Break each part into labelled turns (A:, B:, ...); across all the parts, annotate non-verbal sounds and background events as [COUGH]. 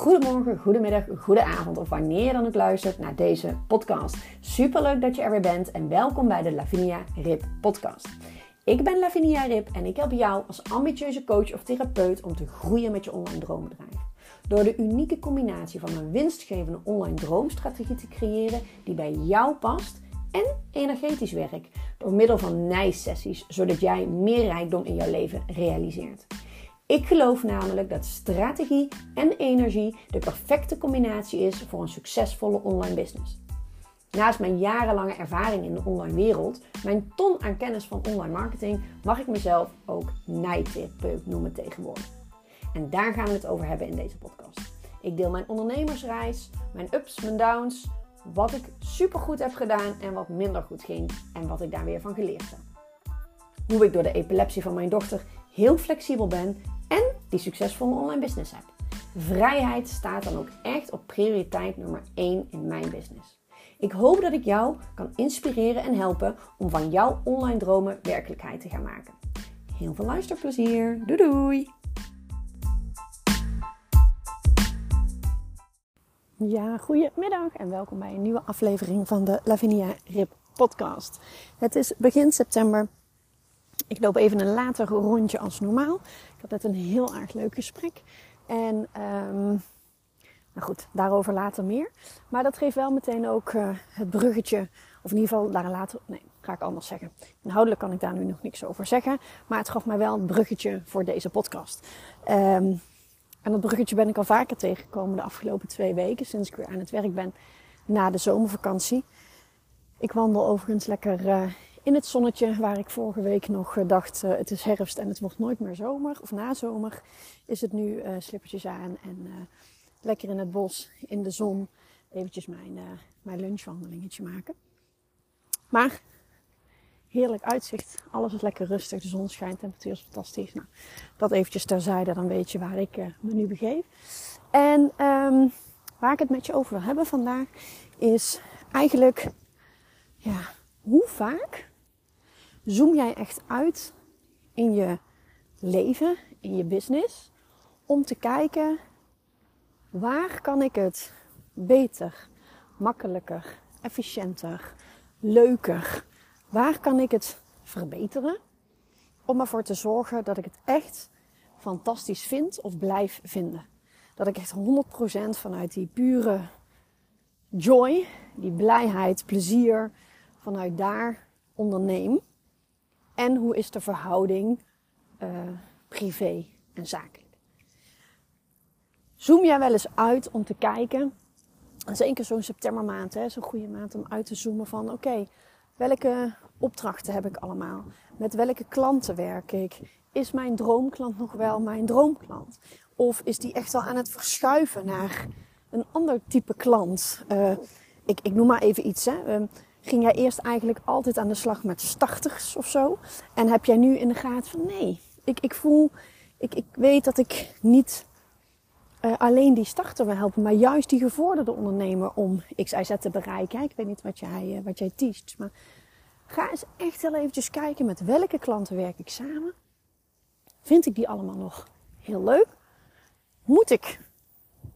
A: goedemorgen, goedemiddag, goedenavond of wanneer je dan ook luistert naar deze podcast. Superleuk dat je er weer bent en welkom bij de Lavinia Rip podcast. Ik ben Lavinia Rip en ik help jou als ambitieuze coach of therapeut om te groeien met je online droombedrijf. Door de unieke combinatie van een winstgevende online droomstrategie te creëren die bij jou past en energetisch werk door middel van nijsessies, zodat jij meer rijkdom in jouw leven realiseert. Ik geloof namelijk dat strategie en energie de perfecte combinatie is voor een succesvolle online business. Naast mijn jarenlange ervaring in de online wereld, mijn ton aan kennis van online marketing, mag ik mezelf ook nijtherapeut noemen tegenwoordig. En daar gaan we het over hebben in deze podcast. Ik deel mijn ondernemersreis, mijn ups, mijn downs, wat ik supergoed heb gedaan en wat minder goed ging en wat ik daar weer van geleerd heb. Hoe ik door de epilepsie van mijn dochter heel flexibel ben en die succesvolle online business heb. Vrijheid staat dan ook echt op prioriteit nummer 1 in mijn business. Ik hoop dat ik jou kan inspireren en helpen om van jouw online dromen werkelijkheid te gaan maken. Heel veel luisterplezier. Doei doei! Ja, goedemiddag en welkom bij een nieuwe aflevering van de Lavinia Rip podcast. Het is begin september. Ik loop even een later rondje als normaal. Ik had net een heel erg leuk gesprek. En um, nou goed, daarover later meer. Maar dat geeft wel meteen ook uh, het bruggetje. Of in ieder geval daar later. Nee, ga ik anders zeggen. Inhoudelijk kan ik daar nu nog niks over zeggen. Maar het gaf mij wel een bruggetje voor deze podcast. Um, en dat bruggetje ben ik al vaker tegengekomen de afgelopen twee weken. Sinds ik weer aan het werk ben na de zomervakantie. Ik wandel overigens lekker uh, in het zonnetje. Waar ik vorige week nog uh, dacht uh, het is herfst en het wordt nooit meer zomer. Of nazomer is het nu slippertjes aan. En lekker in het bos, in de zon. Eventjes mijn, mijn lunchwandelingetje maken. Maar heerlijk uitzicht. Alles is lekker rustig. De zon schijnt, temperatuur is fantastisch. Nou, dat eventjes terzijde, dan weet je waar ik uh, me nu begeef. En um, waar ik het met je over wil hebben vandaag is eigenlijk, ja, hoe vaak zoom jij echt uit in je leven, in je business, om te kijken waar kan ik het beter, makkelijker, efficiënter, leuker, Waar kan ik het verbeteren om ervoor te zorgen dat ik het echt fantastisch vind of blijf vinden? Dat ik echt 100% vanuit die pure joy, die blijheid, plezier, vanuit daar onderneem. En hoe is de verhouding uh, privé en zakelijk? Zoom jij wel eens uit om te kijken, en zeker zo'n septembermaand, zo'n goede maand om uit te zoomen van oké, Welke opdrachten heb ik allemaal? Met welke klanten werk ik? Is mijn droomklant nog wel mijn droomklant? Of is die echt al aan het verschuiven naar een ander type klant? Uh, ik, ik noem maar even iets. Hè. Uh, ging jij eerst eigenlijk altijd aan de slag met starters of zo? En heb jij nu in de gaten van nee, ik, ik voel, ik, ik weet dat ik niet uh, alleen die starter wil helpen, maar juist die gevorderde ondernemer om X, Y, Z te bereiken. Ik weet niet wat jij, uh, wat jij teacht, maar ga eens echt heel eventjes kijken met welke klanten werk ik samen. Vind ik die allemaal nog heel leuk? Moet ik,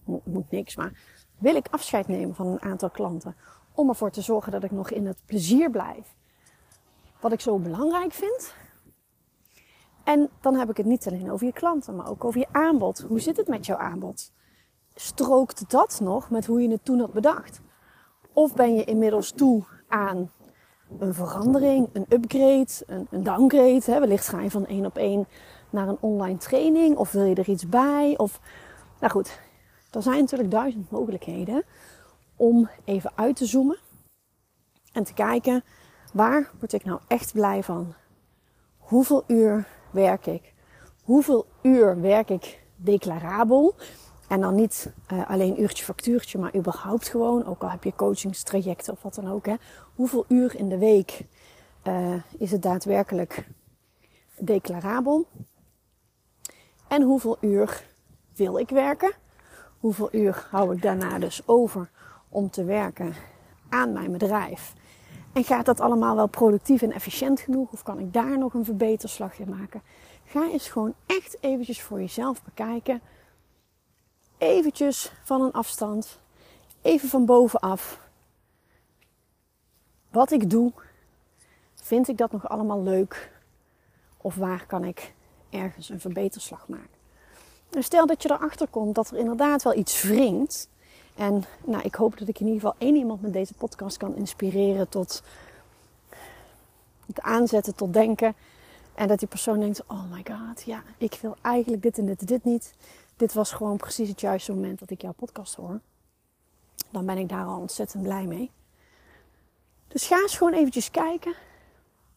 A: moet niks, maar wil ik afscheid nemen van een aantal klanten om ervoor te zorgen dat ik nog in het plezier blijf? Wat ik zo belangrijk vind, en dan heb ik het niet alleen over je klanten, maar ook over je aanbod. Hoe zit het met jouw aanbod? Strookt dat nog met hoe je het toen had bedacht? Of ben je inmiddels toe aan een verandering, een upgrade, een, een downgrade? Hè? Wellicht ga je van één op één naar een online training of wil je er iets bij? Of, nou goed, er zijn natuurlijk duizend mogelijkheden om even uit te zoomen en te kijken waar word ik nou echt blij van? Hoeveel uur werk ik? Hoeveel uur werk ik declarabel? En dan niet uh, alleen uurtje factuurtje, maar überhaupt gewoon. Ook al heb je coachingstrajecten of wat dan ook. Hè. Hoeveel uur in de week uh, is het daadwerkelijk declarabel? En hoeveel uur wil ik werken? Hoeveel uur hou ik daarna dus over om te werken aan mijn bedrijf? En gaat dat allemaal wel productief en efficiënt genoeg? Of kan ik daar nog een verbeterslag in maken? Ga eens gewoon echt eventjes voor jezelf bekijken. eventjes van een afstand, even van bovenaf. Wat ik doe, vind ik dat nog allemaal leuk? Of waar kan ik ergens een verbeterslag maken? En stel dat je erachter komt dat er inderdaad wel iets wringt. En nou, ik hoop dat ik in ieder geval één iemand met deze podcast kan inspireren tot het aanzetten tot denken. En dat die persoon denkt: Oh my god, ja, ik wil eigenlijk dit en dit en dit niet. Dit was gewoon precies het juiste moment dat ik jouw podcast hoor. Dan ben ik daar al ontzettend blij mee. Dus ga eens gewoon eventjes kijken.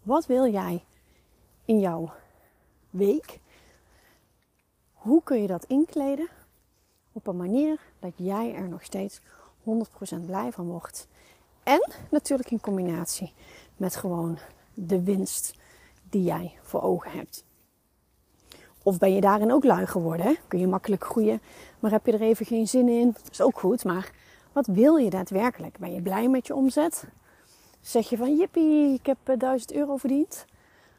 A: Wat wil jij in jouw week? Hoe kun je dat inkleden op een manier dat jij er nog steeds 100% blij van wordt? En natuurlijk in combinatie met gewoon de winst die jij voor ogen hebt. Of ben je daarin ook lui geworden? Hè? Kun je makkelijk groeien, maar heb je er even geen zin in? Dat is ook goed, maar wat wil je daadwerkelijk? Ben je blij met je omzet? Zeg je van jippie, ik heb 1000 eh, euro verdiend.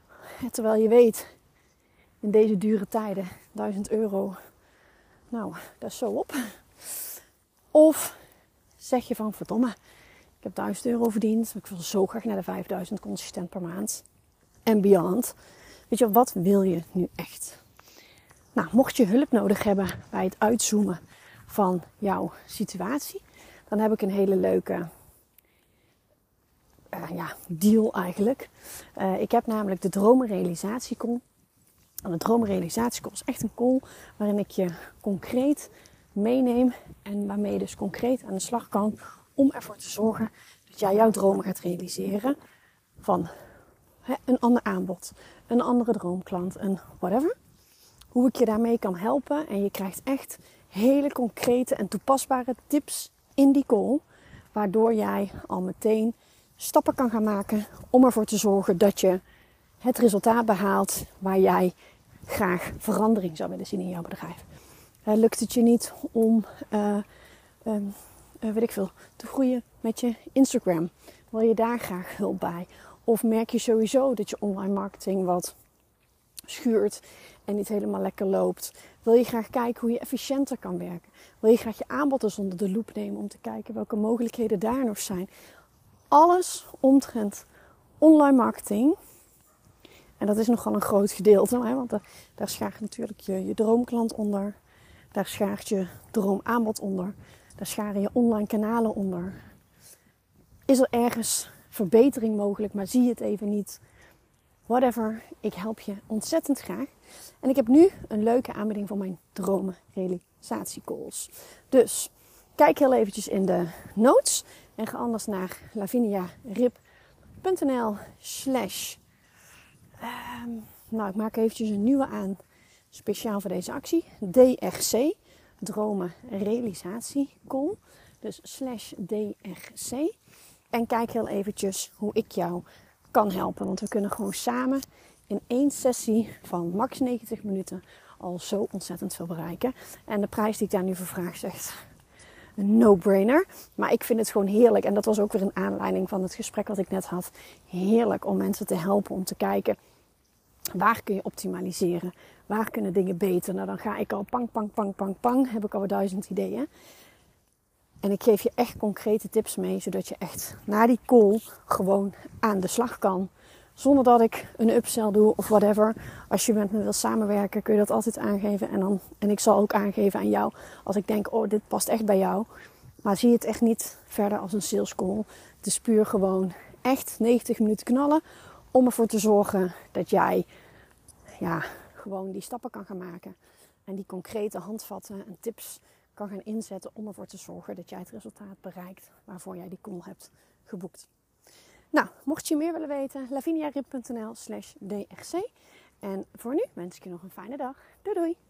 A: [LAUGHS] Terwijl je weet, in deze dure tijden, 1000 euro, nou, dat is zo op. Of zeg je van verdomme, ik heb 1000 euro verdiend. Ik wil zo graag naar de 5000 consistent per maand. En beyond. Weet je, wat wil je nu echt? Nou, mocht je hulp nodig hebben bij het uitzoomen van jouw situatie, dan heb ik een hele leuke uh, ja, deal eigenlijk. Uh, ik heb namelijk de dromenrealisatiecall. En de dromenrealisatiecall is echt een call waarin ik je concreet meeneem en waarmee je dus concreet aan de slag kan om ervoor te zorgen dat jij jouw dromen gaat realiseren van hè, een ander aanbod, een andere droomklant, een whatever. Hoe ik je daarmee kan helpen en je krijgt echt hele concrete en toepasbare tips in die call, waardoor jij al meteen stappen kan gaan maken om ervoor te zorgen dat je het resultaat behaalt waar jij graag verandering zou willen zien in jouw bedrijf. Uh, lukt het je niet om uh, weet ik veel, te groeien met je Instagram? Wil je daar graag hulp bij? Of merk je sowieso dat je online marketing wat schuurt en niet helemaal lekker loopt? Wil je graag kijken hoe je efficiënter kan werken? Wil je graag je aanbod onder de loep nemen om te kijken welke mogelijkheden daar nog zijn? Alles omtrent online marketing. En dat is nogal een groot gedeelte, hè, want daar, schaart natuurlijk je, je droomklant onder. Daar schaart je droomaanbod onder. Daar scharen je online kanalen onder. Is er ergens verbetering mogelijk, maar zie je het even niet? Whatever, ik help je ontzettend graag. En ik heb nu een leuke aanbieding voor mijn dromen realisatiecalls. Dus kijk heel eventjes in de notes en ga anders naar laviniarip.nl slash ehm, nou, ik maak eventjes een nieuwe aan speciaal voor deze actie. DRC dromen realisatie call. Dus slash DRC. En kijk heel eventjes hoe ik jou kan helpen. Want we kunnen gewoon samen in één sessie van max 90 minuten al zo ontzettend veel bereiken. En de prijs die ik daar nu voor vraag zegt een no-brainer. Maar ik vind het gewoon heerlijk. En dat was ook weer een aanleiding van het gesprek wat ik net had. Heerlijk om mensen te helpen om te kijken waar kun je optimaliseren. Waar kunnen dingen beter? Nou, dan ga ik al pang, pang, pang, pang, pang. Heb ik al duizend ideeën. En ik geef je echt concrete tips mee, zodat je echt na die call gewoon aan de slag kan. Zonder dat ik een upsell doe of whatever. Als je met me wil samenwerken, kun je dat altijd aangeven. En, dan, en ik zal ook aangeven aan jou als ik denk, oh, dit past echt bij jou. Maar zie het echt niet verder als een sales call. Het is puur gewoon echt 90 minuten knallen om ervoor te zorgen dat jij ja, gewoon die stappen kan gaan maken. En die concrete handvatten en tips kan gaan inzetten om ervoor te zorgen dat jij het resultaat bereikt waarvoor jij die call hebt geboekt. Nou, mocht je meer willen weten, laviniarip.nl slash drc. En voor nu wens ik je nog een fijne dag. Doei doei!